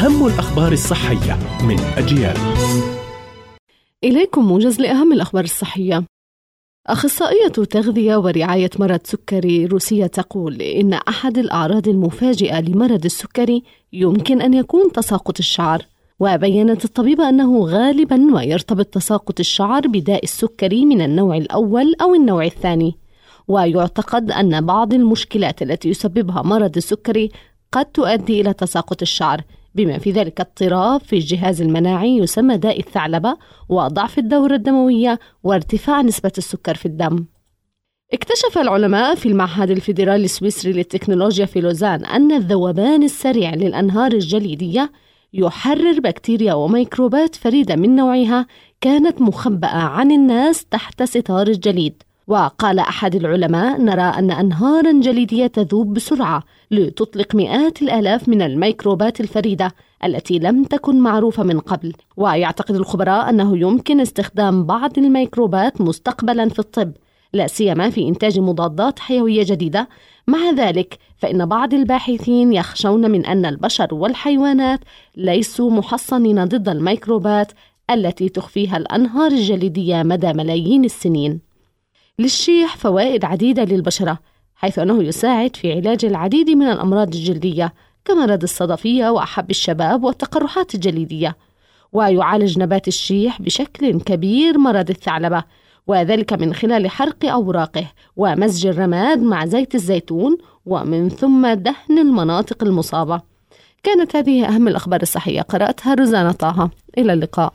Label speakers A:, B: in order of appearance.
A: أهم الأخبار الصحية من أجيال.
B: إليكم موجز لأهم الأخبار الصحية. أخصائية تغذية ورعاية مرض سكري روسية تقول إن أحد الأعراض المفاجئة لمرض السكري يمكن أن يكون تساقط الشعر وبينت الطبيبة أنه غالبا ما يرتبط تساقط الشعر بداء السكري من النوع الأول أو النوع الثاني. ويعتقد أن بعض المشكلات التي يسببها مرض السكري قد تؤدي إلى تساقط الشعر بما في ذلك اضطراب في الجهاز المناعي يسمى داء الثعلبة وضعف الدورة الدموية وارتفاع نسبة السكر في الدم. اكتشف العلماء في المعهد الفيدرالي السويسري للتكنولوجيا في لوزان أن الذوبان السريع للأنهار الجليدية يحرر بكتيريا وميكروبات فريدة من نوعها كانت مخبأة عن الناس تحت ستار الجليد. وقال أحد العلماء نرى أن أنهارا جليدية تذوب بسرعة لتطلق مئات الآلاف من الميكروبات الفريدة التي لم تكن معروفة من قبل. ويعتقد الخبراء أنه يمكن استخدام بعض الميكروبات مستقبلا في الطب لا سيما في إنتاج مضادات حيوية جديدة. مع ذلك فإن بعض الباحثين يخشون من أن البشر والحيوانات ليسوا محصنين ضد الميكروبات التي تخفيها الأنهار الجليدية مدى ملايين السنين. للشيح فوائد عديدة للبشرة حيث أنه يساعد في علاج العديد من الأمراض الجلدية كمرض الصدفية وأحب الشباب والتقرحات الجليدية. ويعالج نبات الشيح بشكل كبير مرض الثعلبة وذلك من خلال حرق أوراقه ومزج الرماد مع زيت الزيتون ومن ثم دهن المناطق المصابة. كانت هذه أهم الأخبار الصحية. قرأتها روزانا طه. إلى اللقاء.